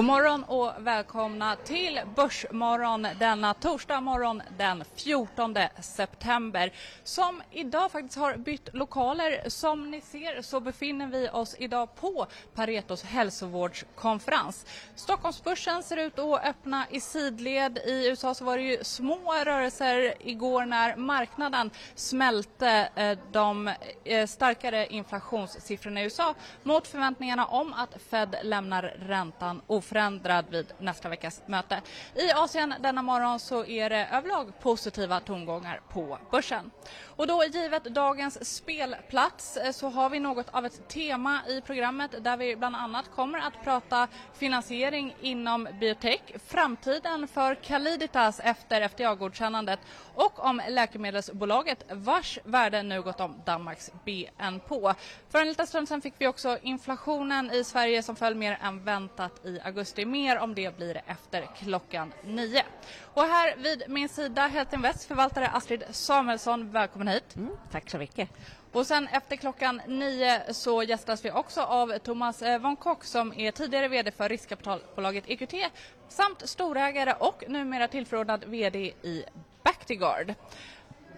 God morgon och välkomna till Börsmorgon denna torsdag morgon den 14 september som idag faktiskt har bytt lokaler. Som ni ser så befinner vi oss idag på Paretos hälsovårdskonferens. Stockholmsbörsen ser ut att öppna i sidled. I USA så var det ju små rörelser igår när marknaden smälte eh, de eh, starkare inflationssiffrorna i USA mot förväntningarna om att Fed lämnar räntan oförändrad vid nästa veckas möte. I Asien denna morgon så är det överlag positiva tongångar på börsen. Och då givet dagens spelplats eh, så har vi något av ett tema i programmet där vi bland annat kommer att prata finansiering inom biotech, framtiden för Caliditas efter FDA-godkännandet och om läkemedelsbolaget vars värde nu gått om Danmarks BNP. För en liten stund sedan fick vi också inflationen i Sverige som föll mer än väntat i augusti. Mer om det blir det efter klockan nio. Och här vid min sida Helt Invest förvaltare Astrid Samuelsson. Välkommen hit. Mm, tack så mycket. Och sen efter klockan nio så gästas vi också av Thomas eh, von Kock som är tidigare VD för riskkapitalbolaget EQT samt storägare och numera tillförordnad VD i Bactiguard.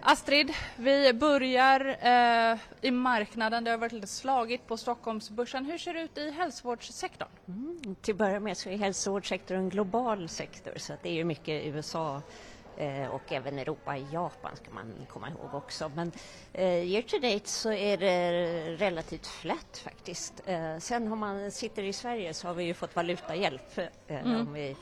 Astrid, vi börjar eh, i marknaden. Det har varit lite slagigt på Stockholmsbörsen. Hur ser det ut i hälsovårdssektorn? Mm, till att börja med så är hälsovårdssektorn en global sektor så det är mycket USA eh, och även Europa och Japan ska man komma ihåg också. Men eh, year to date så är det relativt flat faktiskt. Eh, sen om man sitter i Sverige så har vi ju fått valutahjälp eh, Mm. vi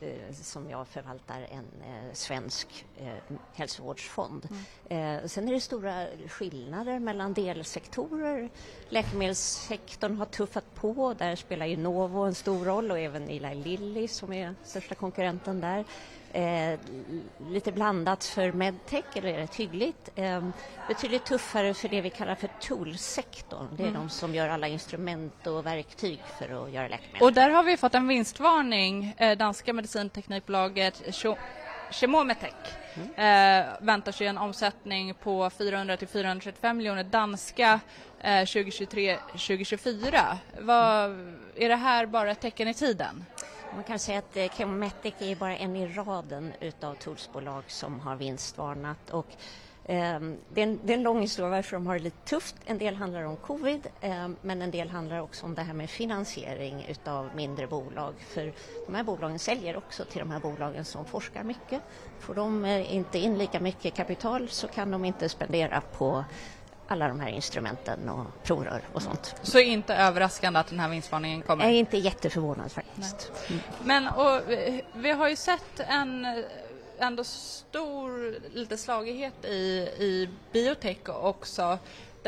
eh, som jag förvaltar en eh, svensk eh, hälsovårdsfond. Eh, sen är det stora skillnader mellan delsektorer. Läkemedelssektorn har tuffat på. Där spelar ju Novo en stor roll och även Eli Lilly som är största konkurrenten där. Eh, lite blandat för medtech, eller rätt hyggligt. Eh, betydligt tuffare för det vi kallar för toolsektorn. Det är de som gör alla instrument och verktyg för att göra läkemedel. Och där har vi fått en vinstvarning. Eh, danska medicinteknikbolaget Cho- Chemometec eh, väntar sig en omsättning på 400 till 435 miljoner danska eh, 2023-2024. Vad, är det här bara ett tecken i tiden? Man kan säga att eh, Chemometic är bara en i raden utav toolsbolag som har vinstvarnat. Och, ehm, det, är en, det är en lång historia varför de har det lite tufft. En del handlar om covid, ehm, men en del handlar också om det här med finansiering utav mindre bolag. För de här bolagen säljer också till de här bolagen som forskar mycket. Får de eh, inte in lika mycket kapital så kan de inte spendera på alla de här instrumenten och provrör och sånt. Så inte överraskande att den här vinstvarningen kommer. Jag är inte jätteförvånad faktiskt. Men och, eh, vi har ju sett en eh, ändå stor lite slagighet i, i biotech också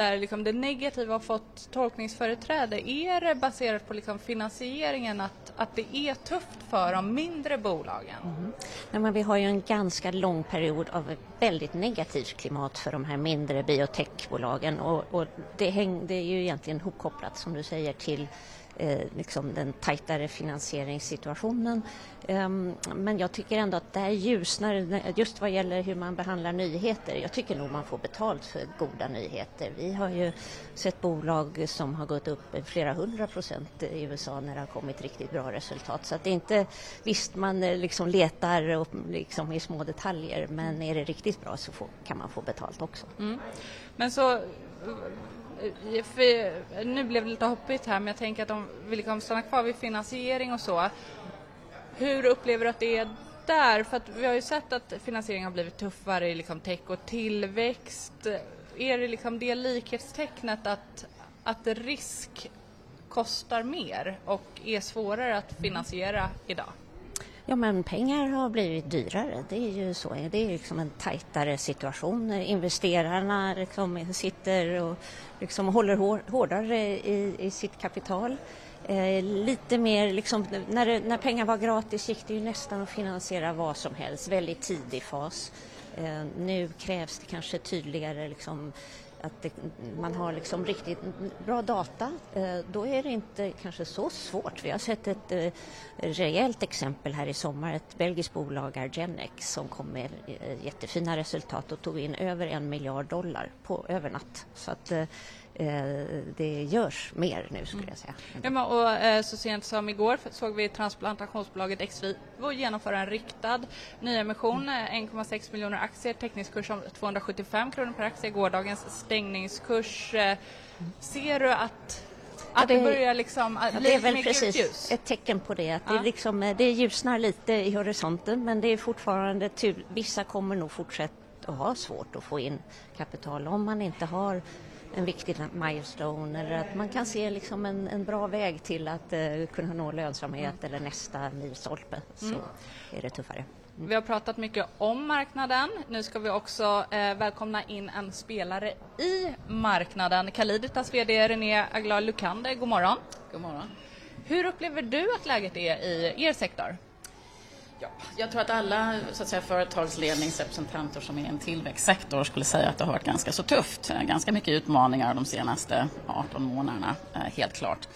där liksom det negativa har fått tolkningsföreträde. Är det baserat på liksom finansieringen att, att det är tufft för de mindre bolagen? Mm-hmm. Nej, men vi har ju en ganska lång period av ett väldigt negativt klimat för de här mindre biotechbolagen och, och det, häng, det är ju egentligen hopkopplat som du säger till eh, liksom den tajtare finansieringssituationen. Um, men jag tycker ändå att det här ljusnar just vad gäller hur man behandlar nyheter. Jag tycker nog man får betalt för goda nyheter. Vi har ju sett bolag som har gått upp flera hundra procent i USA när det har kommit riktigt bra resultat. Så att det är inte, visst man eh, liksom letar och liksom i små detaljer men är det riktigt bra så får, kan man få betalt också. Mm. Men så Eh, för, eh, nu blev det lite hoppigt här men jag tänker att om vi liksom stannar kvar vid finansiering och så. Hur upplever du att det är där? För att vi har ju sett att finansiering har blivit tuffare i liksom tech och tillväxt. Är det liksom det likhetstecknet att, att risk kostar mer och är svårare att finansiera idag? Ja, men pengar har blivit dyrare. Det är ju så. Det är liksom en tajtare situation. Investerarna liksom sitter och liksom håller hår, hårdare i, i sitt kapital. Eh, lite mer, liksom, när, när pengar var gratis gick det ju nästan att finansiera vad som helst, väldigt tidig fas. Eh, nu krävs det kanske tydligare liksom, att det, man har liksom riktigt bra data, eh, då är det inte kanske så svårt. Vi har sett ett eh, rejält exempel här i sommar, ett belgiskt bolag, Argenex, som kom med eh, jättefina resultat och tog in över en miljard dollar på över natt. Så att eh, det görs mer nu skulle jag säga. Ja, men, och, så sent som igår såg vi transplantationsbolaget Exvivo genomföra en riktad nyemission, mm. 1,6 miljoner aktier, teckningskurs om 275 kronor per aktie, gårdagens stängningskurs. Ser du att att det, det börjar liksom ja, Det är väl precis ljus. ett tecken på det. Att ja. det, liksom, det ljusnar lite i horisonten men det är fortfarande tur. Vissa kommer nog fortsätta att ha svårt att få in kapital om man inte har en viktig milestone eller att man kan se liksom en, en bra väg till att uh, kunna nå lönsamhet mm. eller nästa milstolpe så mm. är det tuffare. Mm. Vi har pratat mycket om marknaden. Nu ska vi också eh, välkomna in en spelare i marknaden. Caliditas VD René Aglar Lukander, god morgon. God morgon. Hur upplever du att läget är i er sektor? Ja, jag tror att alla så att säga, företagsledningsrepresentanter som är i en tillväxtsektor skulle säga att det har varit ganska så tufft. Ganska mycket utmaningar de senaste 18 månaderna, eh, helt klart.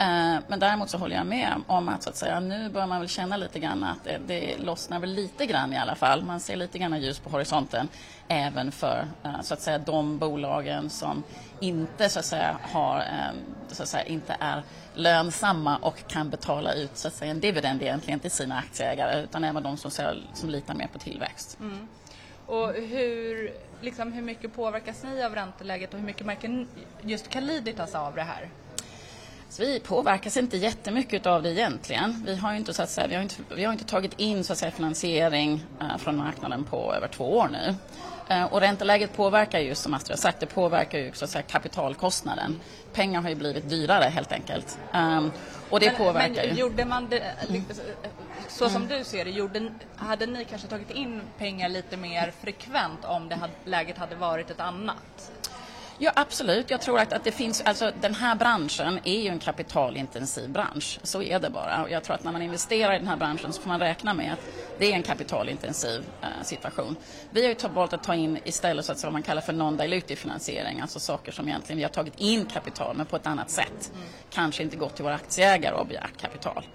Eh, men däremot så håller jag med om att, så att säga, nu börjar man väl känna lite grann att det, det lossnar väl lite grann i alla fall. Man ser lite grann ljus på horisonten även för eh, så att säga, de bolagen som inte så att säga, har, eh, så att säga, inte är lönsamma och kan betala ut så att säga, en dividend egentligen till sina aktieägare utan även de som, som litar mer på tillväxt. Mm. Och hur, liksom, hur mycket påverkas ni av ränteläget och hur mycket märker just Caliditas av det här? Så vi påverkas inte jättemycket av det egentligen. Vi har inte, så att säga, vi har inte, vi har inte tagit in så att säga, finansiering uh, från marknaden på över två år nu. Uh, och ränteläget påverkar ju, som Astrid har sagt, det påverkar ju så att säga, kapitalkostnaden. Pengar har ju blivit dyrare helt enkelt. Um, och det men, påverkar men, ju. Gjorde man det, mm. så som mm. du ser det, gjorde, hade ni kanske tagit in pengar lite mer frekvent om det hade, läget hade varit ett annat? Ja, absolut. Jag tror att, att det finns, alltså den här branschen är ju en kapitalintensiv bransch. Så är det bara. Och jag tror att när man investerar i den här branschen så får man räkna med att det är en kapitalintensiv eh, situation. Vi har ju valt att ta in istället så att vad man kallar för non-dilutive finansiering, alltså saker som egentligen vi har tagit in kapital men på ett annat sätt. Mm. Kanske inte gått till våra aktieägare och begärt kapital.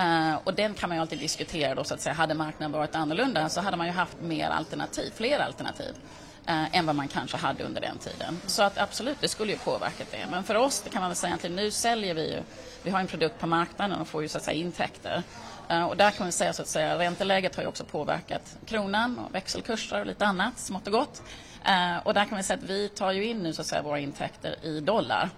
Uh, och den kan man ju alltid diskutera då så att säga. Hade marknaden varit annorlunda så hade man ju haft mer alternativ, fler alternativ eh, än vad man kanske hade under den tiden. Så att absolut, det skulle ju påverkat det. Men för oss det kan man väl säga att nu säljer vi ju, vi har en produkt på marknaden och får ju så att säga intäkter. Eh, och där kan man säga så att säga, ränteläget har ju också påverkat kronan och växelkurser och lite annat smått och gott. Eh, och där kan man säga att vi tar ju in nu så att säga våra intäkter i dollar.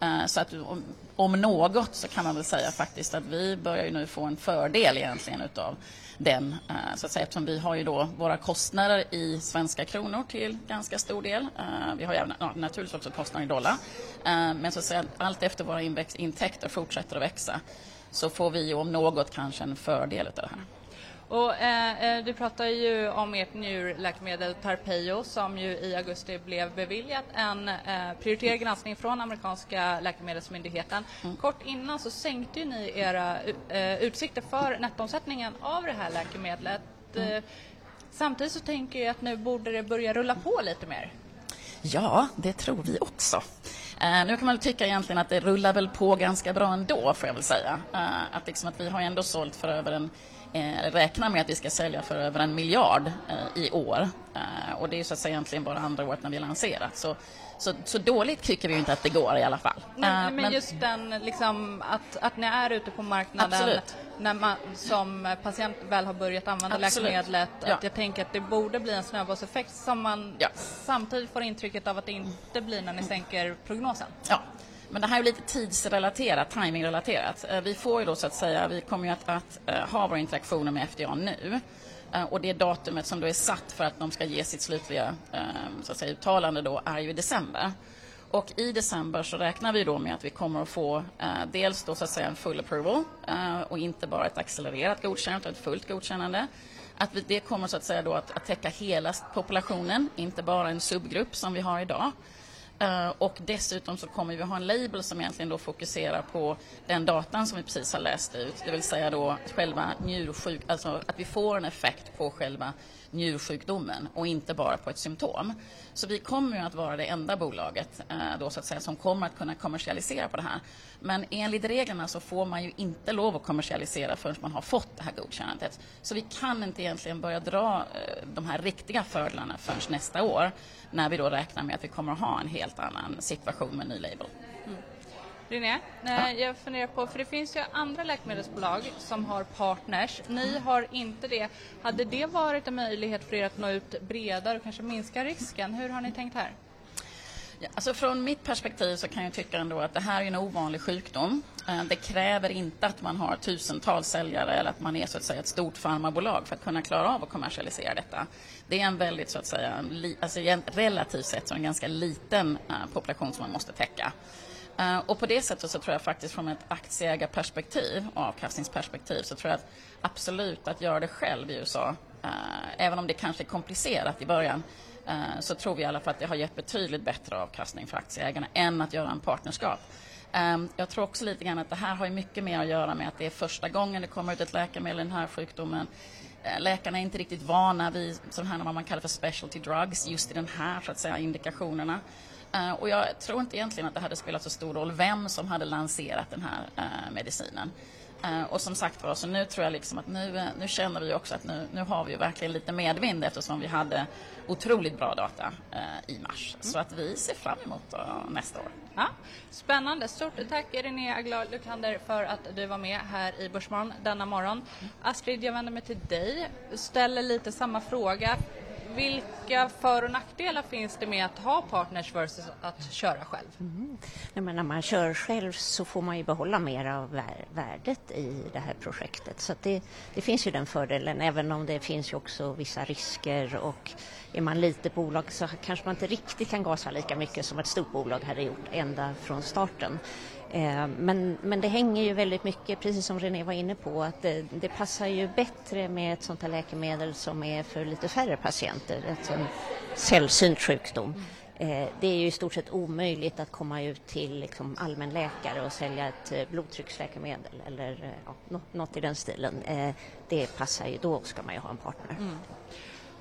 Eh, så att om, om något så kan man väl säga faktiskt att vi börjar ju nu få en fördel egentligen utav den. Eh, så att säga, eftersom vi har ju då våra kostnader i svenska kronor till ganska stor del. Eh, vi har ju naturligtvis också kostnader i dollar. Eh, men så att säga, allt efter våra intäkter fortsätter att växa så får vi om något kanske en fördel av det här. Och, eh, eh, du pratar ju om ert njurläkemedel Tarpeio som ju i augusti blev beviljat en eh, prioriterad granskning från amerikanska läkemedelsmyndigheten. Mm. Kort innan så sänkte ni era eh, utsikter för nettoomsättningen av det här läkemedlet. Mm. Eh, samtidigt så tänker jag att nu borde det börja rulla på lite mer. Ja, det tror vi också. Uh, nu kan man tycka egentligen att det rullar väl på ganska bra ändå, får jag väl säga. Uh, att, liksom att vi har ändå sålt för över en eh, räknar med att vi ska sälja för över en miljard eh, i år. Eh, och det är så att säga egentligen bara andra året när vi lanserat. Så, så, så dåligt tycker vi inte att det går i alla fall. Men, men, men just den, liksom, att, att ni är ute på marknaden Absolut. när man som patient väl har börjat använda Absolut. läkemedlet. Ja. Att jag tänker att det borde bli en snöbollseffekt som man ja. samtidigt får intrycket av att det inte blir när ni sänker prognosen. Ja, men det här är lite tidsrelaterat, timingrelaterat. Eh, vi får ju då så att säga, vi kommer ju att, att eh, ha våra interaktioner med FDA nu. Eh, och det datumet som då är satt för att de ska ge sitt slutliga så att säga, uttalande då är ju i december. Och i december så räknar vi då med att vi kommer att få dels då så att säga en full approval och inte bara ett accelererat godkännande utan ett fullt godkännande. Att vi, det kommer så att säga då att, att täcka hela populationen, inte bara en subgrupp som vi har idag. Uh, och dessutom så kommer vi ha en label som egentligen då fokuserar på den datan som vi precis har läst ut, det vill säga då själva njursjuk, alltså att vi får en effekt på själva njursjukdomen och inte bara på ett symptom. Så vi kommer ju att vara det enda bolaget eh, då så att säga som kommer att kunna kommersialisera på det här. Men enligt reglerna så får man ju inte lov att kommersialisera förrän man har fått det här godkännandet. Så vi kan inte egentligen börja dra eh, de här riktiga fördelarna förrän nästa år när vi då räknar med att vi kommer att ha en helt annan situation med ny label. Mm. Ja. jag funderar på, för det finns ju andra läkemedelsbolag som har partners. Ni har inte det. Hade det varit en möjlighet för er att nå ut bredare och kanske minska risken? Hur har ni tänkt här? Ja, alltså från mitt perspektiv så kan jag tycka ändå att det här är en ovanlig sjukdom. Eh, det kräver inte att man har tusentals säljare eller att man är så att säga ett stort farmabolag för att kunna klara av att kommersialisera detta. Det är en väldigt så att säga, alltså relativt sett så en ganska liten uh, population som man måste täcka. Uh, och på det sättet så tror jag faktiskt från ett aktieägarperspektiv och avkastningsperspektiv så tror jag att absolut att göra det själv i USA, uh, eh, även om det kanske är komplicerat i början, Eh, så tror vi i alla fall att det har gett betydligt bättre avkastning för aktieägarna än att göra en partnerskap. Ehm, jag tror också lite grann att det här har mycket mer att göra med att det är första gången det kommer ut ett läkemedel i den här sjukdomen. Eh, läkarna är inte riktigt vana vid sådana här vad man kallar för specialty drugs just i den här så att säga indikationerna. Uh, och jag tror inte egentligen att det hade spelat så stor roll vem som hade lanserat den här uh, medicinen. Uh, och som sagt var, så nu tror jag liksom att nu, nu känner vi också att nu, nu har vi verkligen lite medvind eftersom vi hade otroligt bra data i mars. Mm. Så att vi ser fram emot nästa år. Ja, spännande. Stort tack René Aglar Lukander för att du var med här i Börsmorgon denna morgon. Astrid, jag vänder mig till dig. Ställer lite samma fråga vilka för och nackdelar finns det med att ha partners versus att köra själv? Mm. när man kör själv så får man ju behålla mer av värdet i det här projektet. Så det, det, finns ju den fördelen, även om det finns ju också vissa risker och är man litet bolag så kanske man inte riktigt kan gasa lika mycket som ett stort bolag hade gjort ända från starten. Eh, men, men det hänger ju väldigt mycket, precis som René var inne på, att det, det, passar ju bättre med ett sånt här läkemedel som är för lite färre patienter, sån sällsynt sjukdom. Eh, det är ju i stort sett omöjligt att komma ut till liksom, allmänläkare och sälja ett eh, blodtrycksläkemedel eller ja, något i den stilen. Det passar ju, då ska man ju ha en partner. Mm.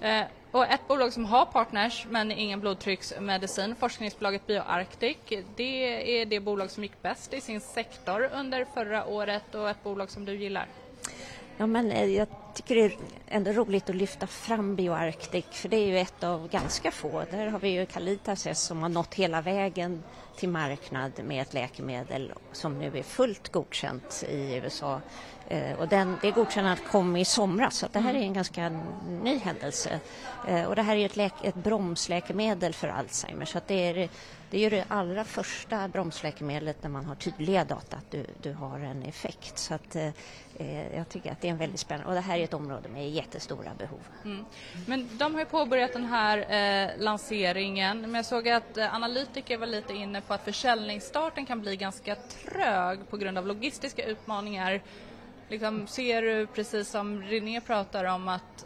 Eh, och ett bolag som har partners men ingen blodtrycksmedicin, forskningsbolaget BioArctic, det är det bolag som gick bäst i sin sektor under förra året och ett bolag som du gillar. Ja, men eh, jag tycker det är ändå roligt att lyfta fram BioArctic för det är ju ett av ganska få. Där har vi ju Callitas som har nått hela vägen till marknad med ett läkemedel som nu är fullt godkänt i USA Eh, och den, det godkännandet kom i somras, så det här är en ganska ny händelse. Eh, och det här är ett, läk, ett bromsläkemedel för Alzheimer, så det, är, det är det allra första bromsläkemedlet där man har tydliga data att du, du har en effekt. Så att, eh, jag tycker att det är en väldigt spännande, och det här är ett område med jättestora behov. Mm. Men de har ju påbörjat den här eh, lanseringen, men jag såg att eh, analytiker var lite inne på att försäljningsstarten kan bli ganska trög på grund av logistiska utmaningar Liksom, ser du, precis som René pratar om, att,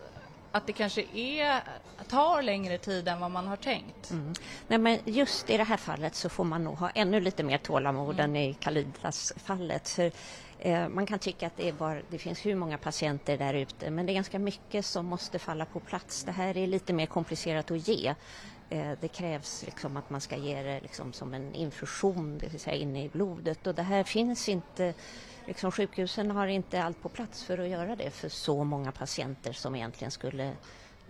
att det kanske är, tar längre tid än vad man har tänkt? Mm. Nej, men just i det här fallet så får man nog ha ännu lite mer tålamod mm. än i Kalidas-fallet. För, eh, man kan tycka att det, är bara, det finns hur många patienter där ute men det är ganska mycket som måste falla på plats. Det här är lite mer komplicerat att ge. Eh, det krävs liksom att man ska ge det liksom som en infusion, det vill säga inne i blodet och det här finns inte liksom sjukhusen har inte allt på plats för att göra det för så många patienter som egentligen skulle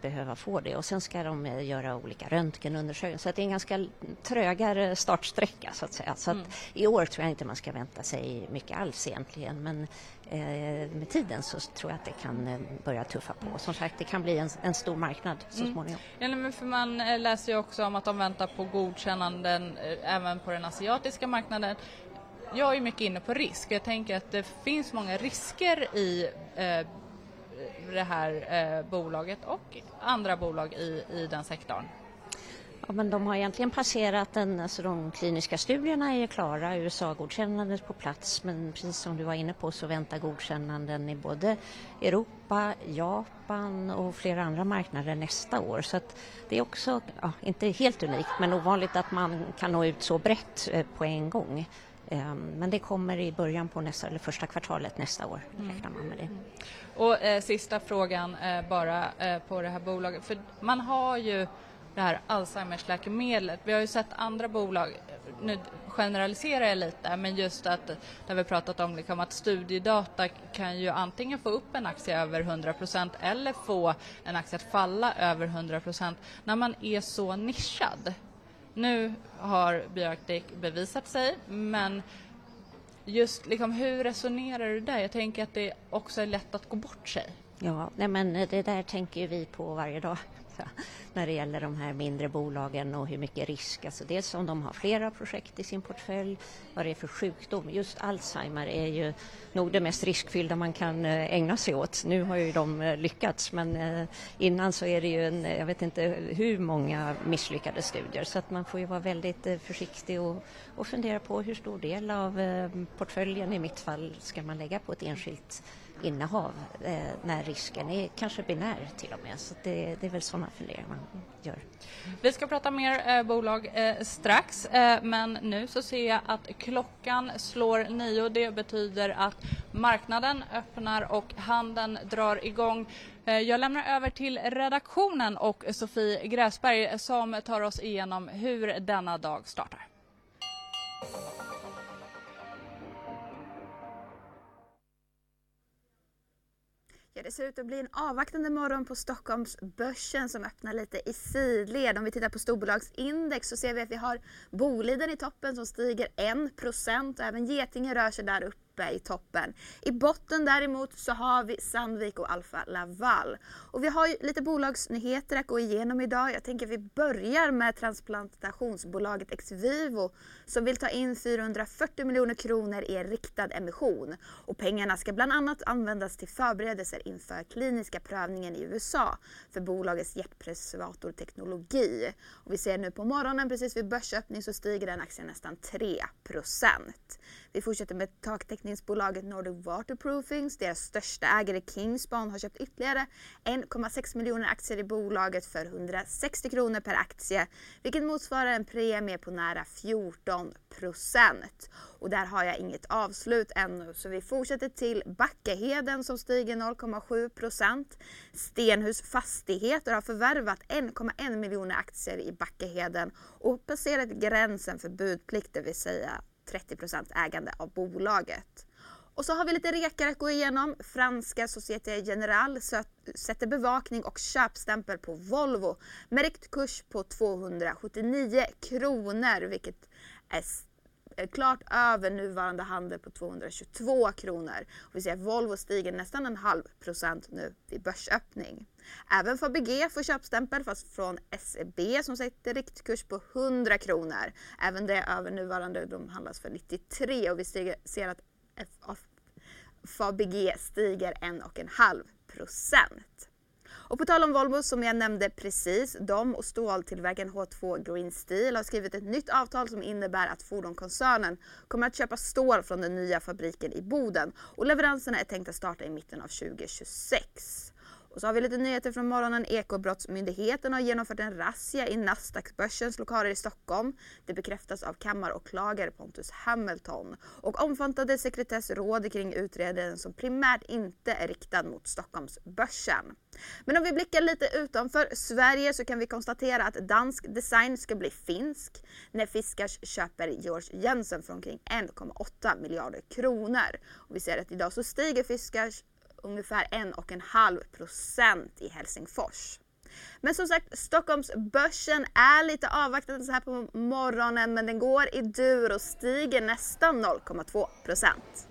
behöva få det. Och sen ska de eh, göra olika röntgenundersökningar. Så det är en ganska trögare startsträcka så att säga. Så mm. i år tror jag inte man ska vänta sig mycket alls egentligen. Men eh, med tiden så tror jag att det kan eh, börja tuffa på. Som sagt, det kan bli en, en stor marknad så mm. småningom. Ja, men för man eh, läser ju också om att de väntar på godkännanden även på den asiatiska marknaden jag är mycket inne på risk. Jag tänker att det finns många risker i eh, det här eh, bolaget och andra bolag i, i den sektorn. Ja, men de har egentligen passerat den, alltså de kliniska studierna är klara, USA-godkännandet på plats men precis som du var inne på så väntar godkännanden i både Europa, Japan och flera andra marknader nästa år. Så att det är också, ja, inte helt unikt men ovanligt att man kan nå ut så brett eh, på en gång. Ehm, men det kommer i början på nästa, eller första kvartalet nästa år, mm. räknar man med det. Och eh, sista frågan eh, bara eh, på det här bolaget, för man har ju det här Alzheimers läkemedlet. Vi har ju sett andra bolag, eh, nu generaliserar jag lite, men just att där vi pratat om liksom att studiedata kan ju antingen få upp en aktie över 100% eller få en aktie att falla över 100% när man är så nischad. Nu har Bioarctic bevisat sig, men just liksom, hur resonerar du där? Jag tänker att det också är lätt att gå bort sig. Ja, nej men det där tänker vi på varje dag när det gäller de här mindre bolagen och hur mycket risk, alltså dels om de har flera projekt i sin portfölj, vad det är för sjukdom. Just Alzheimer är ju nog det mest riskfyllda man kan eh, ägna sig åt. Nu har ju de eh, lyckats men eh, innan så är det ju en, jag vet inte hur många misslyckade studier så att man får ju vara väldigt försiktig och, och fundera på hur stor del av portföljen i mitt fall ska man lägga på ett enskilt innehav eh, när risken är kanske binär till och med. Så det, det är väl sådana funderingar man gör. Vi ska prata mer eh, bolag eh, strax eh, men nu så ser jag att klockan slår nio. Det betyder att marknaden öppnar och handeln drar igång. Eh, jag lämnar över till redaktionen och Sofie Gräsberg som tar oss igenom hur denna dag startar. Ja, det ser ut att bli en avvaktande morgon på Stockholmsbörsen som öppnar lite i sidled. Om vi tittar på storbolagsindex så ser vi att vi har Boliden i toppen som stiger 1 och även Getinge rör sig där uppe uppe i toppen. I botten däremot så har vi Sandvik och Alfa Laval. Och vi har ju lite bolagsnyheter att gå igenom idag. Jag tänker att vi börjar med transplantationsbolaget Exvivo som vill ta in 440 miljoner kronor i en riktad emission. Och pengarna ska bland annat användas till förberedelser inför kliniska prövningen i USA för bolagets hjärtpreservatorteknologi. Och vi ser nu på morgonen precis vid börsöppning så stiger den aktien nästan 3% Vi fortsätter med takteknik försäkringsbolaget Nordic Waterproofings. Deras största ägare Kingspan har köpt ytterligare 1,6 miljoner aktier i bolaget för 160 kronor per aktie, vilket motsvarar en premie på nära 14 procent. Och där har jag inget avslut ännu, så vi fortsätter till Backaheden som stiger 0,7 procent. Stenhus Fastigheter har förvärvat 1,1 miljoner aktier i Backaheden och passerat gränsen för budplikt, det vill säga 30% ägande av bolaget. Och så har vi lite rekar att gå igenom. Franska Société Générale sätter bevakning och köpstämpel på Volvo med riktkurs på 279 kronor vilket är Eh, klart över nuvarande handel på 222 kronor. Och vi ser att Volvo stiger nästan en halv procent nu vid börsöppning. Även Fabege får köpstämpel fast från SEB som sätter riktkurs på 100 kronor. Även det över nuvarande, de handlas för 93 och vi ser att Fabege stiger 1,5 procent. Och på tal om Volvo som jag nämnde precis, de och ståltillverkaren H2 Green Steel har skrivit ett nytt avtal som innebär att fordonkoncernen kommer att köpa stål från den nya fabriken i Boden och leveranserna är tänkta starta i mitten av 2026. Och så har vi lite nyheter från morgonen. Ekobrottsmyndigheten har genomfört en razzia i Nasdaqbörsens lokaler i Stockholm. Det bekräftas av kammaråklagare Pontus Hamilton. Och omfattande sekretess råder kring utredningen som primärt inte är riktad mot Stockholmsbörsen. Men om vi blickar lite utanför Sverige så kan vi konstatera att dansk design ska bli finsk när Fiskars köper George Jensen för omkring 1,8 miljarder kronor. Och vi ser att idag så stiger Fiskars ungefär 1,5 procent i Helsingfors. Men som sagt, Stockholmsbörsen är lite avvaktande så här på morgonen men den går i dur och stiger nästan 0,2 procent.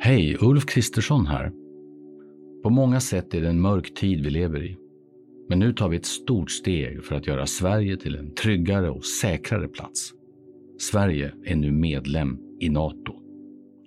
Hej, Ulf Kristersson här. På många sätt är det en mörk tid vi lever i. Men nu tar vi ett stort steg för att göra Sverige till en tryggare och säkrare plats. Sverige är nu medlem i Nato.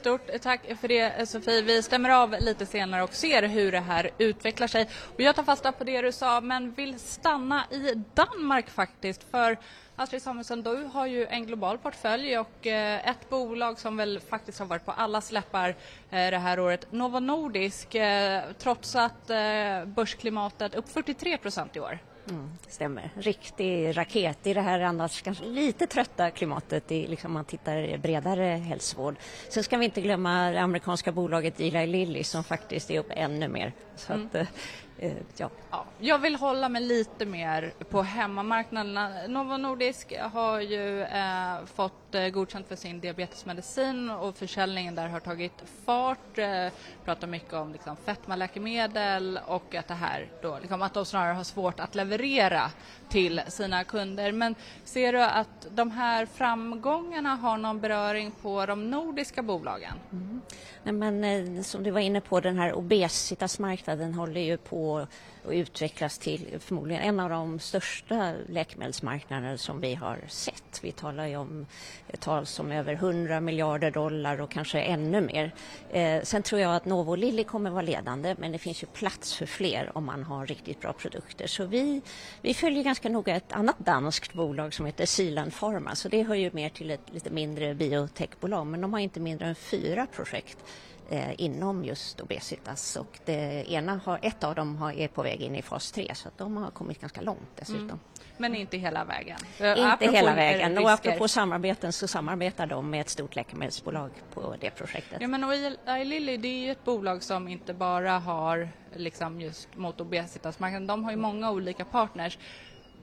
Stort tack för det Sofie. Vi stämmer av lite senare och ser hur det här utvecklar sig. Och jag tar fasta på det du sa men vill stanna i Danmark faktiskt. För Astrid Samuelsson, du har ju en global portfölj och eh, ett bolag som väl faktiskt har varit på alla släppar eh, det här året, Novo Nordisk, eh, trots att börsklimatet upp 43 procent i år. Mm, stämmer. Riktig raket i det här annars kanske lite trötta klimatet i, liksom man tittar bredare hälsovård. Sen ska vi inte glömma det amerikanska bolaget Eli Lilly som faktiskt är upp ännu mer. Så mm. att, Eh, ja. ja. Jag vill hålla mig lite mer på hemmamarknaderna. Novo Nordisk har ju eh, fått eh, godkänt för sin diabetesmedicin och försäljningen där har tagit fart. Eh, pratar mycket om liksom, fetmaläkemedel och att det här då, liksom, att de snarare har svårt att leverera till sina kunder. Men ser du att de här framgångarna har någon beröring på de nordiska bolagen? Mm. Nej, men, eh, som du var inne på, den här obesitasmarknaden håller ju på och utvecklas till förmodligen en av de största läkemedelsmarknader som vi har sett. Vi talar ju om tal som över 100 miljarder dollar och kanske ännu mer. Eh, sen tror jag att Novo Lilly kommer vara ledande men det finns ju plats för fler om man har riktigt bra produkter. Så vi, vi följer ganska noga ett annat danskt bolag som heter Silan Pharma så det hör ju mer till ett lite mindre biotechbolag men de har inte mindre än fyra projekt eh, inom just obesitas och det ena har, ett av dem har, är på väg in i fas 3 så de har kommit ganska långt dessutom. Mm. Men inte hela vägen? Inte apropå hela vägen och apropå samarbeten så samarbetar de med ett stort läkemedelsbolag på det projektet. Ja men och Lilly det är ju ett bolag som inte bara har liksom just mot obesitasmarknaden, de har ju många olika partners.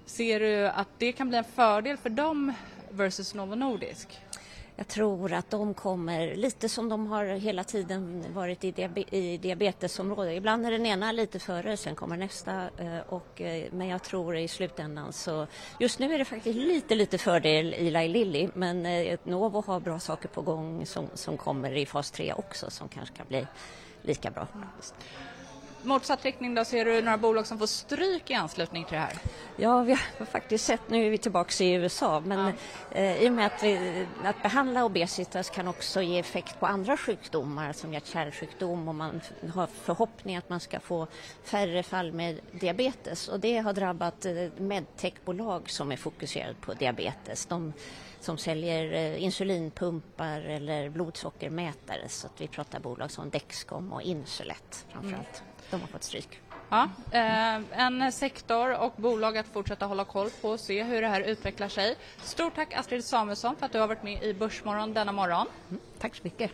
Ser du att det kan bli en fördel för dem versus Novo Nordisk? Jag tror att de kommer, lite som de har hela tiden varit i, diabe i diabetesområdet. Ibland är den ena lite före, sen kommer nästa. Eh, och, eh, men jag tror i slutändan så... Just nu är det faktiskt lite, lite fördel Eli Lilly men eh, Novo har bra saker på gång som, som kommer i fas 3 också som kanske kan bli lika bra mm motsatt riktning då, ser du några bolag som får stryk i anslutning till det här? Ja, vi har faktiskt sett, nu är vi tillbaka i USA, men ja. eh, i och med att, vi, att behandla obesitas kan också ge effekt på andra sjukdomar som hjärt-kärlsjukdom och man har förhoppning att man ska få färre fall med diabetes och det har drabbat eh, medtechbolag som är fokuserade på diabetes. De, som säljer eh, insulinpumpar eller blodsockermätare så att vi pratar bolag som Dexcom och Insulet framförallt. Mm de har fått stryk. Ja, eh, en sektor och bolag att fortsätta hålla koll på och se hur det här utvecklar sig. Stort tack Astrid Samuelsson för att du har varit med i Börsmorgon denna morgon. Mm, tack så mycket.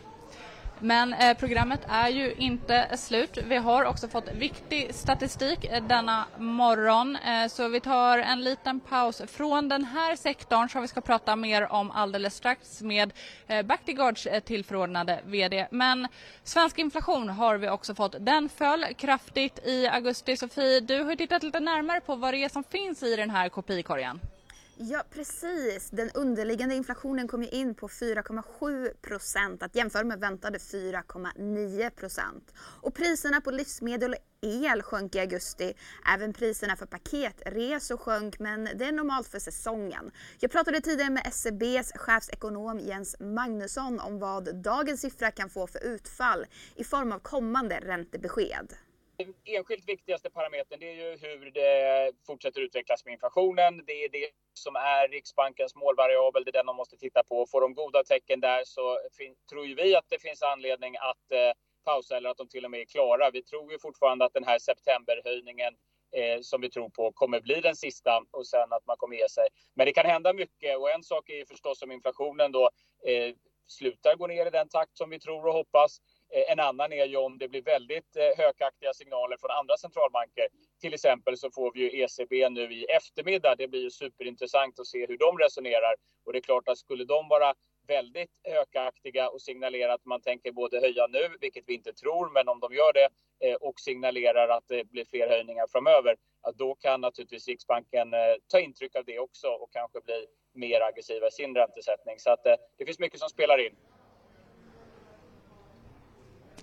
Men eh, programmet är ju inte slut. Vi har också fått viktig statistik eh, denna morgon. Eh, så vi tar en liten paus från den här sektorn som vi ska prata mer om alldeles strax med eh, Bactiguards eh, tillförordnade VD. Men svensk inflation har vi också fått. Den föll kraftigt i augusti. Sofie, du har tittat lite närmare på vad det är som finns i den här kopikorgen. Ja precis, den underliggande inflationen kom ju in på 4,7 procent att jämföra med väntade 4,9 procent. Och priserna på livsmedel och el sjönk i augusti. Även priserna för paketresor sjönk men det är normalt för säsongen. Jag pratade tidigare med SEBs chefsekonom Jens Magnusson om vad dagens siffra kan få för utfall i form av kommande räntebesked den enskilt viktigaste parametern det är ju hur det fortsätter utvecklas med inflationen. Det är det som är Riksbankens målvariabel, det är den de måste titta på. Får de goda tecken där så tror ju vi att det finns anledning att eh, pausa eller att de till och med är klara. Vi tror ju fortfarande att den här septemberhöjningen eh, som vi tror på kommer bli den sista och sen att man kommer ge sig. Men det kan hända mycket och en sak är ju förstås om inflationen då eh, slutar gå ner i den takt som vi tror och hoppas. Eh, en annan är ju om det blir väldigt eh, hökaktiga signaler från andra centralbanker. Till exempel så får vi ju ECB nu i eftermiddag. Det blir ju superintressant att se hur de resonerar. Och det är klart att skulle de vara väldigt hökaktiga och signalera att man tänker både höja nu, vilket vi inte tror, men om de gör det, eh, och signalerar att det blir fler höjningar framöver, då kan naturligtvis Riksbanken ta intryck av det också och kanske bli mer aggressiva i sin räntesättning. Så att det finns mycket som spelar in.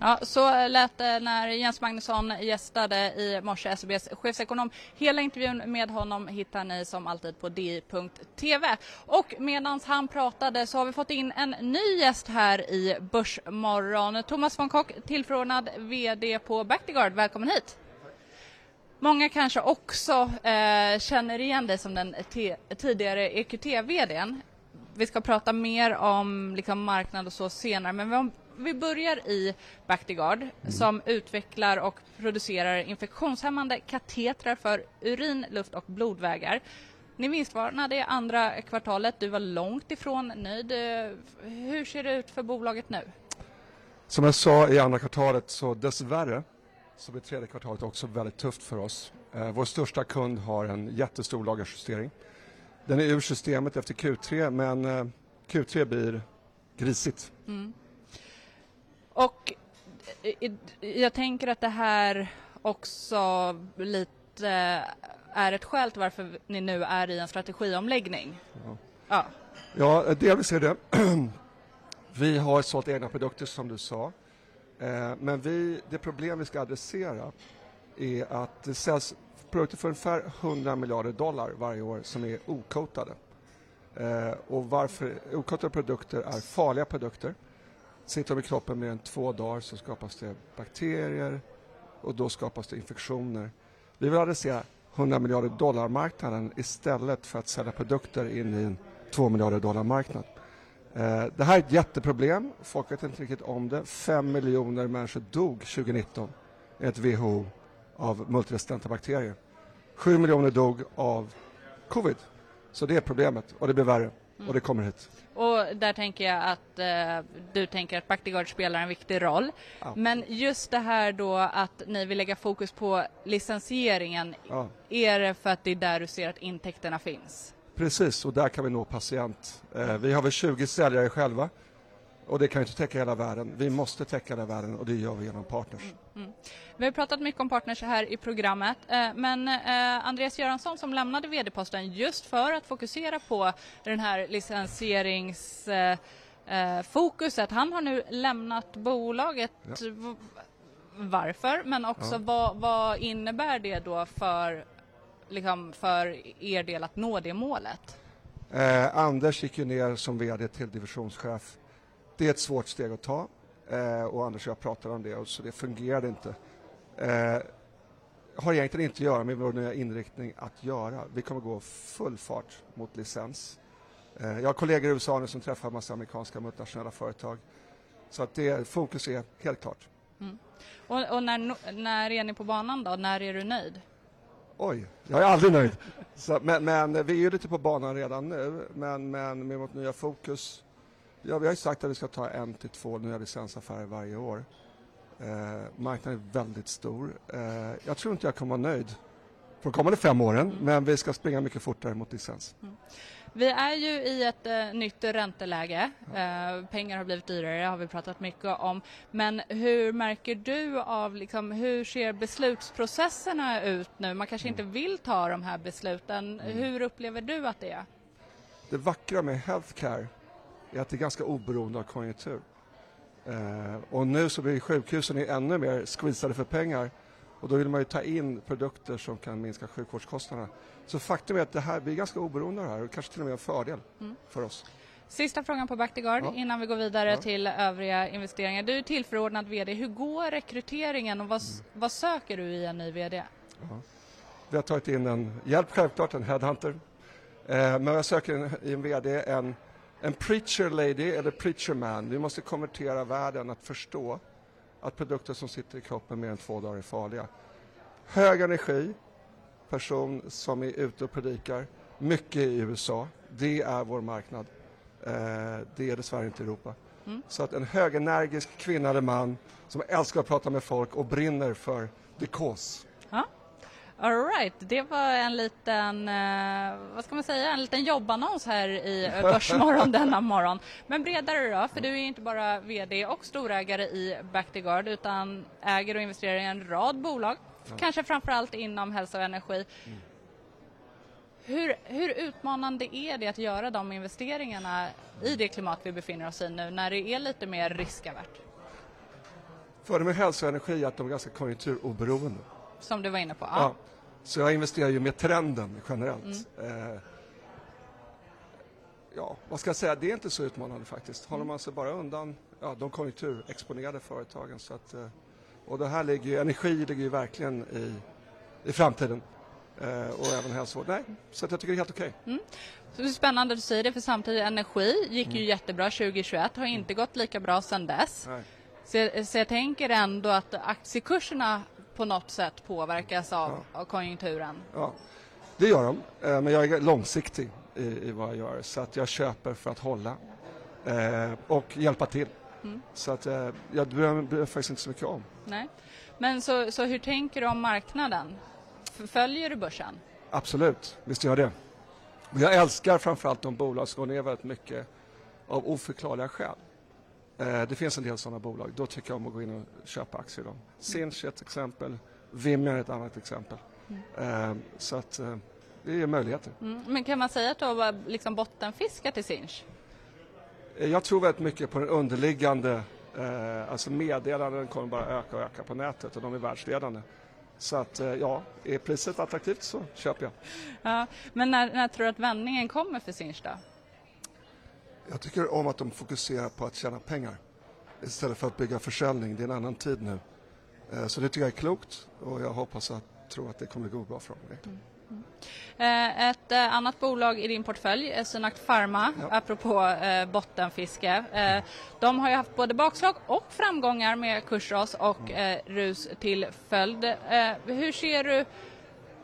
Ja, så lät det när Jens Magnusson gästade i morse, SEBs chefsekonom. Hela intervjun med honom hittar ni som alltid på di.tv. Och medan han pratade så har vi fått in en ny gäst här i Börsmorgon. Thomas von Kock, tillförordnad VD på Bactiguard. Välkommen hit! Många kanske också eh, känner igen dig som den tidigare EQT-VDn. Vi ska prata mer om liksom, marknad och så senare, men vi börjar i Bactiguard mm. som utvecklar och producerar infektionshämmande katetrar för urin, luft och blodvägar. Ni vinstvarnade i andra kvartalet. Du var långt ifrån nöjd. Hur ser det ut för bolaget nu? Som jag sa i andra kvartalet så dessvärre så blir tredje kvartalet också väldigt tufft för oss. Eh, vår största kund har en jättestor lagerjustering. Den är ur systemet efter Q3 men eh, Q3 blir grisigt. Mm. Och eh, jag tänker att det här också lite är ett skäl till varför ni nu är i en strategiomläggning. Ja, ja. ja delvis är det. Vi har sålt egna produkter som du sa. Eh, men vi, det problem vi ska adressera är att det säljs produkter för ungefär 100 miljarder dollar varje år som är okotade. Eh, och varför okotade produkter är farliga produkter Sitter de i kroppen mer än två dagar så skapas det bakterier och då skapas det infektioner. Vi vill adressera 100 miljarder dollar-marknaden istället för att sälja produkter in i en 2 miljarder dollar-marknad. Eh, det här är ett jätteproblem. Folk vet inte riktigt om det. 5 miljoner människor dog 2019 enligt WHO av multiresistenta bakterier. 7 miljoner dog av covid. Så det är problemet och det blir värre och det kommer hit. Och där tänker jag att eh, du tänker att Bactiguard spelar en viktig roll. Ja. Men just det här då att ni vill lägga fokus på licensieringen, ja. är det för att det är där du ser att intäkterna finns? Precis, och där kan vi nå patient. Eh, vi har väl 20 säljare själva och det kan inte täcka hela världen. Vi måste täcka hela världen och det gör vi genom partners. Mm, mm. Vi har pratat mycket om partners här i programmet, eh, men eh, Andreas Göransson som lämnade vd-posten just för att fokusera på den här licensieringsfokuset, eh, han har nu lämnat bolaget. Ja. Varför? Men också ja. vad, vad, innebär det då för, liksom, för er del att nå det målet? Eh, Anders gick ju ner som vd till divisionschef det är ett svårt steg att ta eh, och Anders och jag pratade om det och så det fungerade inte. Eh, har egentligen inte att göra med vår nya inriktning att göra. Vi kommer gå full fart mot licens. Eh, jag har kollegor i USA nu som träffar massa amerikanska multinationella företag. Så att det, fokus är helt klart. Mm. Och, och, när, när är ni på banan då? När är du nöjd? Oj, jag är aldrig nöjd. Så, men, men, vi är lite på banan redan nu, men, men med vårt nya fokus Ja, vi har sagt att vi ska ta en till två nya licensaffärer varje år. Eh, marknaden är väldigt stor. Eh, jag tror inte jag kommer vara nöjd för de kommande fem åren, mm. men vi ska springa mycket fortare mot licens. Mm. Vi är ju i ett eh, nytt ränteläge. Eh, pengar har blivit dyrare, har vi pratat mycket om. Men hur märker du av, liksom, hur ser beslutsprocesserna ut nu? Man kanske inte vill ta de här besluten. Mm. Hur upplever du att det är? Det vackra med healthcare är att det är ganska oberoende av konjunktur. Eh, och nu så blir sjukhusen ännu mer squeezade för pengar och då vill man ju ta in produkter som kan minska sjukvårdskostnaderna. Så faktum är att det här blir ganska oberoende av det här och kanske till och med en fördel mm. för oss. Sista frågan på Bactiguard ja. innan vi går vidare ja. till övriga investeringar. Du är tillförordnad VD. Hur går rekryteringen och vad, mm. vad söker du i en ny VD? Ja. Vi har tagit in en hjälp, självklart, en headhunter. Eh, men jag söker en, i en VD en en preacher lady eller preacher man. Vi måste konvertera världen att förstå att produkter som sitter i kroppen mer än två dagar är farliga. Hög energi, person som är ute och predikar, mycket i USA. Det är vår marknad. Eh, det är dessvärre inte Europa. Mm. Så att en högenergisk kvinna eller man som älskar att prata med folk och brinner för the cause. Ja. All right, det var en liten, eh, vad ska man säga, en liten jobbannons här i Börsmorgon denna morgon. Men bredare då, för du är inte bara VD och storägare i Bactiguard utan äger och investerar i en rad bolag, ja. kanske framförallt inom hälsa och energi. Mm. Hur, hur, utmanande är det att göra de investeringarna i det klimat vi befinner oss i nu när det är lite mer riskavärt? Fördelen med hälsa och energi är att de är ganska konjunkturoberoende. Som du var inne på? Ja. ja. Så jag investerar ju med trenden generellt. Mm. Eh, ja, vad ska jag säga, det är inte så utmanande faktiskt. Håller man sig bara undan ja, de konjunkturexponerade företagen. Så att, eh, och det här ligger ju, energi ligger ju verkligen i, i framtiden. Eh, och även hälsovård. Nej, så jag tycker det är helt okej. Okay. Mm. det är spännande att du säger det, för samtidigt energi gick mm. ju jättebra 2021, har inte gått lika bra sedan dess. Så så jag tänker ändå att aktiekurserna på något sätt påverkas av, ja. av konjunkturen? Ja, det gör de. Eh, men jag är långsiktig i, i vad jag gör så att jag köper för att hålla eh, och hjälpa till. Mm. Så att eh, jag bryr mig faktiskt inte så mycket om. Nej. Men så, så hur tänker du om marknaden? Följer du börsen? Absolut, visst gör jag det. Jag älskar framförallt de bolag som går ner väldigt mycket av oförklarliga skäl. Eh, det finns en del sådana bolag. Då tycker jag om att gå in och köpa aktier i dem. Sinch är ett exempel. Vimmer är ett annat exempel. Mm. Eh, så att eh, det är möjligheter. Mm. Men kan man säga att du har liksom bottenfiskat i Sinch? Jag tror väldigt mycket på den underliggande, alltså meddelanden kommer bara öka och öka på nätet och de är världsledande. Så att ja, är priset attraktivt så köper jag. Ja, men när, när tror du att vändningen kommer för Sinch då? Jag tycker om att de fokuserar på att tjäna pengar istället för att bygga försäljning. Det är en annan tid nu. Eh, så det tycker jag är klokt och jag hoppas att tror att det kommer gå bra för dem. Mm. Mm. Ett eh, annat bolag i din portfölj är Synact Pharma, ja. apropå bottenfiske. De har ju haft både bakslag och framgångar med kursras och mm. rus till följd. Hur ser du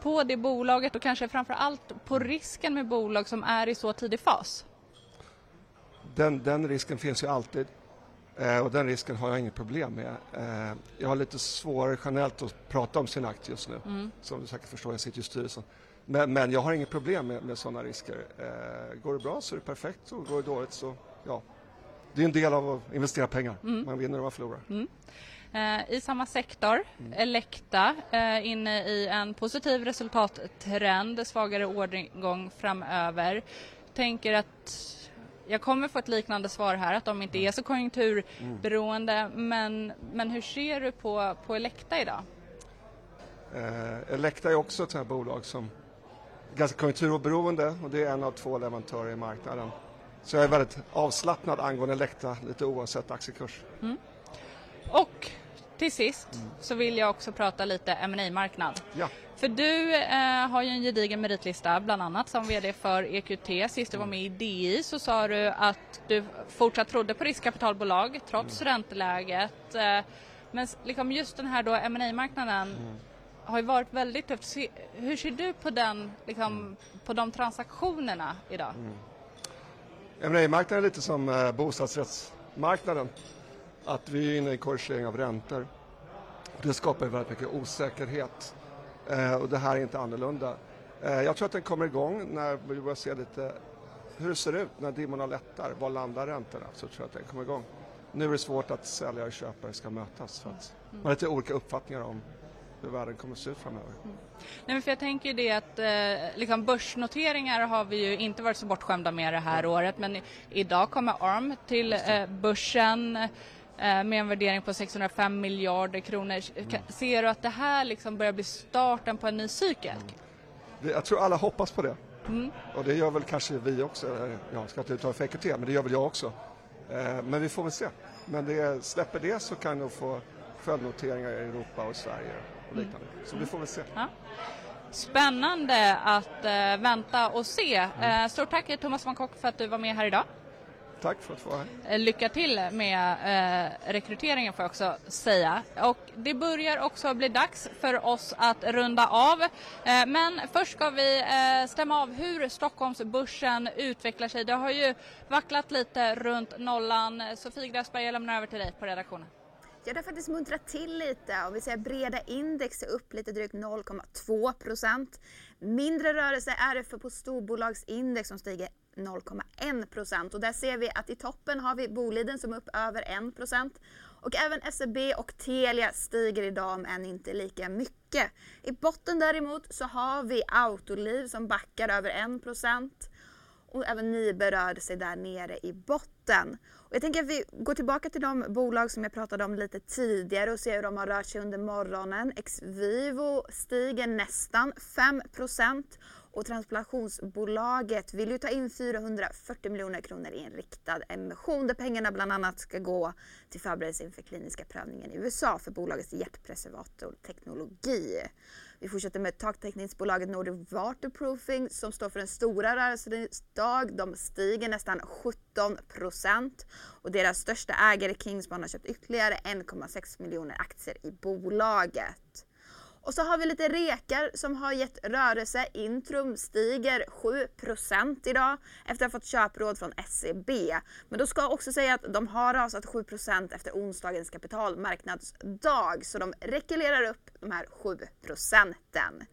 på det bolaget och kanske framför allt på risken med bolag som är i så tidig fas? Den, den risken finns ju alltid eh, och den risken har jag inget problem med. Eh, jag har lite svårare generellt att prata om sin aktie just nu. Mm. Som du säkert förstår, jag sitter i styrelsen. Men, men jag har inget problem med, med sådana risker. Eh, går det bra så är det perfekt och går det dåligt så ja. Det är en del av att investera pengar. Mm. Man vinner och man förlorar. Mm. Eh, I samma sektor, mm. Elekta, eh, inne i en positiv resultattrend, svagare orderingång framöver. Tänker att jag kommer få ett liknande svar här, att de inte är så konjunkturberoende. Mm. Men, men hur ser du på, på Elekta idag? Eh, Elekta är också ett sånt här bolag som är ganska konjunkturoberoende och det är en av två leverantörer i marknaden. Så jag är väldigt avslappnad angående Elekta, lite oavsett aktiekurs. Mm. Och till sist mm. så vill jag också prata lite ma marknad ja. För du eh, har ju en gedigen meritlista, bland annat som VD för EQT. Sist du var med i DI så sa du att du fortsatt trodde på riskkapitalbolag trots mm. ränteläget. Eh, men liksom just den här då ma marknaden mm. har ju varit väldigt tufft. Hur ser du på, den, liksom, mm. på de transaktionerna idag? Mm. ma marknaden är lite som eh, bostadsrättsmarknaden. Att vi är inne i korrigering av räntor. Det skapar väldigt mycket osäkerhet och det här är inte annorlunda. Eh, jag tror att den kommer igång när vi börjar se lite hur det ser ut när dimmorna lättar. Var landar räntorna? Så tror jag att den kommer igång. Nu är det svårt att säljare och köpare ska mötas för att man har lite olika uppfattningar om hur världen kommer att se ut framöver. Mm. Nej, men för jag tänker det att eh, liksom börsnoteringar har vi ju inte varit så bortskämda med det här mm. året men i, idag kommer ARM till eh, börsen. Eh, med en värdering på 605 miljarder kronor. Mm. Ser du att det här liksom börjar bli starten på en ny cykel? Mm. Jag tror alla hoppas på det. Mm. Och det gör väl kanske vi också. Jag ska inte uttala för EQT, men det gör väl jag också. Eh, men vi får väl se. Men det, släpper det så kan du få följdnoteringar i Europa och Sverige och mm. liknande. Så vi får väl se. Ja. Spännande att vänta och se. Mm. Stort tack Thomas von Kock för att du var med här idag. Tack för att få vara här. Eh, lycka till med eh, rekryteringen får jag också säga. Och det börjar också bli dags för oss att runda av. Eh, men först ska vi eh, stämma av hur Stockholmsbörsen utvecklar sig. Det har ju vacklat lite runt nollan. Sofie Gräsberg, jag lämnar över till dig på redaktionen. Ja, det har faktiskt muntrat till lite. Om vi säger breda index är upp lite drygt 0,2 procent. Mindre rörelse är det för på storbolagsindex som stiger 0,1 procent. Och där ser vi att i toppen har vi Boliden som är upp över 1 procent. Och även SEB och Telia stiger idag men inte lika mycket. I botten däremot så har vi Autoliv som backar över 1 procent. Och även Nibe rörde sig där nere i botten. Och jag tänker att vi går tillbaka till de bolag som jag pratade om lite tidigare och ser hur de har rört sig under morgonen. Xvivo stiger nästan 5 och transplantationsbolaget vill ju ta in 440 miljoner kronor i en riktad emission där pengarna bland annat ska gå till förberedelse inför kliniska prövningen i USA för bolagets hjärtpreservatorteknologi. Vi fortsätter med taktäckningsbolaget Nordic Waterproofing som står för den stora rörelsedag. De stiger nästan 17 och deras största ägare Kingspan har köpt ytterligare 1,6 miljoner aktier i bolaget. Och så har vi lite rekar som har gett rörelse. Intrum stiger 7% idag efter att ha fått köpråd från SEB. Men då ska jag också säga att de har rasat 7% efter onsdagens kapitalmarknadsdag. Så de rekylerar upp de här 7 procenten.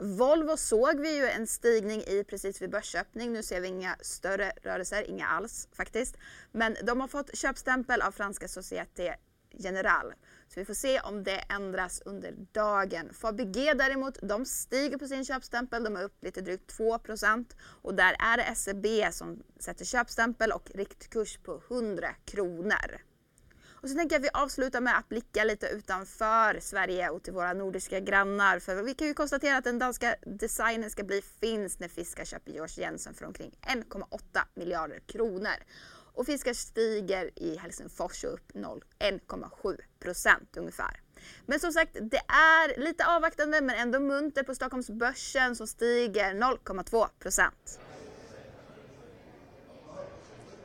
Volvo såg vi ju en stigning i precis vid börsöppning. Nu ser vi inga större rörelser, inga alls faktiskt. Men de har fått köpstämpel av franska Société General. Så vi får se om det ändras under dagen. Fabege däremot, de stiger på sin köpstämpel. De är upp lite drygt 2 och där är det SEB som sätter köpstämpel och riktkurs på 100 kronor. Och så tänker jag att vi avslutar med att blicka lite utanför Sverige och till våra nordiska grannar. För vi kan ju konstatera att den danska designen ska bli finsk när Fiskar köper George Jensen för omkring 1,8 miljarder kronor. Och fiskar stiger i Helsingfors upp 1,7 procent ungefär. Men som sagt, det är lite avvaktande men ändå munter på Stockholmsbörsen som stiger 0,2 procent.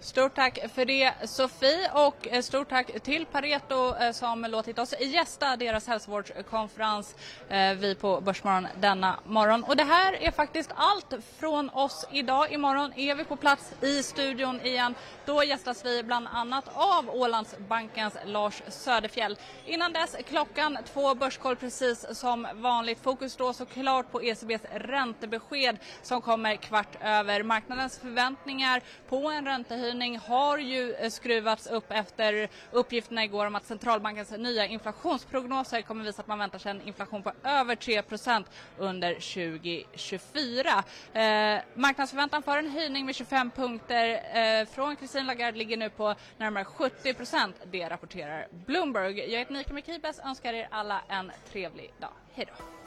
Stort tack för det Sofie och eh, stort tack till Pareto eh, som låtit oss gästa deras hälsovårdskonferens eh, vi på Börsmorgon denna morgon. Och det här är faktiskt allt från oss idag. Imorgon är vi på plats i studion igen. Då gästas vi bland annat av Ålandsbankens Lars Söderfjell. Innan dess klockan två Börskoll precis som vanligt. Fokus då såklart på ECBs räntebesked som kommer kvart över. Marknadens förväntningar på en räntehöjning räntehöjning har ju eh, skruvats upp efter uppgifterna igår om att centralbankens nya inflationsprognoser kommer visa att man väntar sig en inflation på över 3% under 2024. Eh, marknadsförväntan för en höjning med 25 punkter eh, från Christine Lagarde ligger nu på närmare 70% Det rapporterar Bloomberg. Jag heter Nika Mikibes, önskar er alla en trevlig dag. Hej då!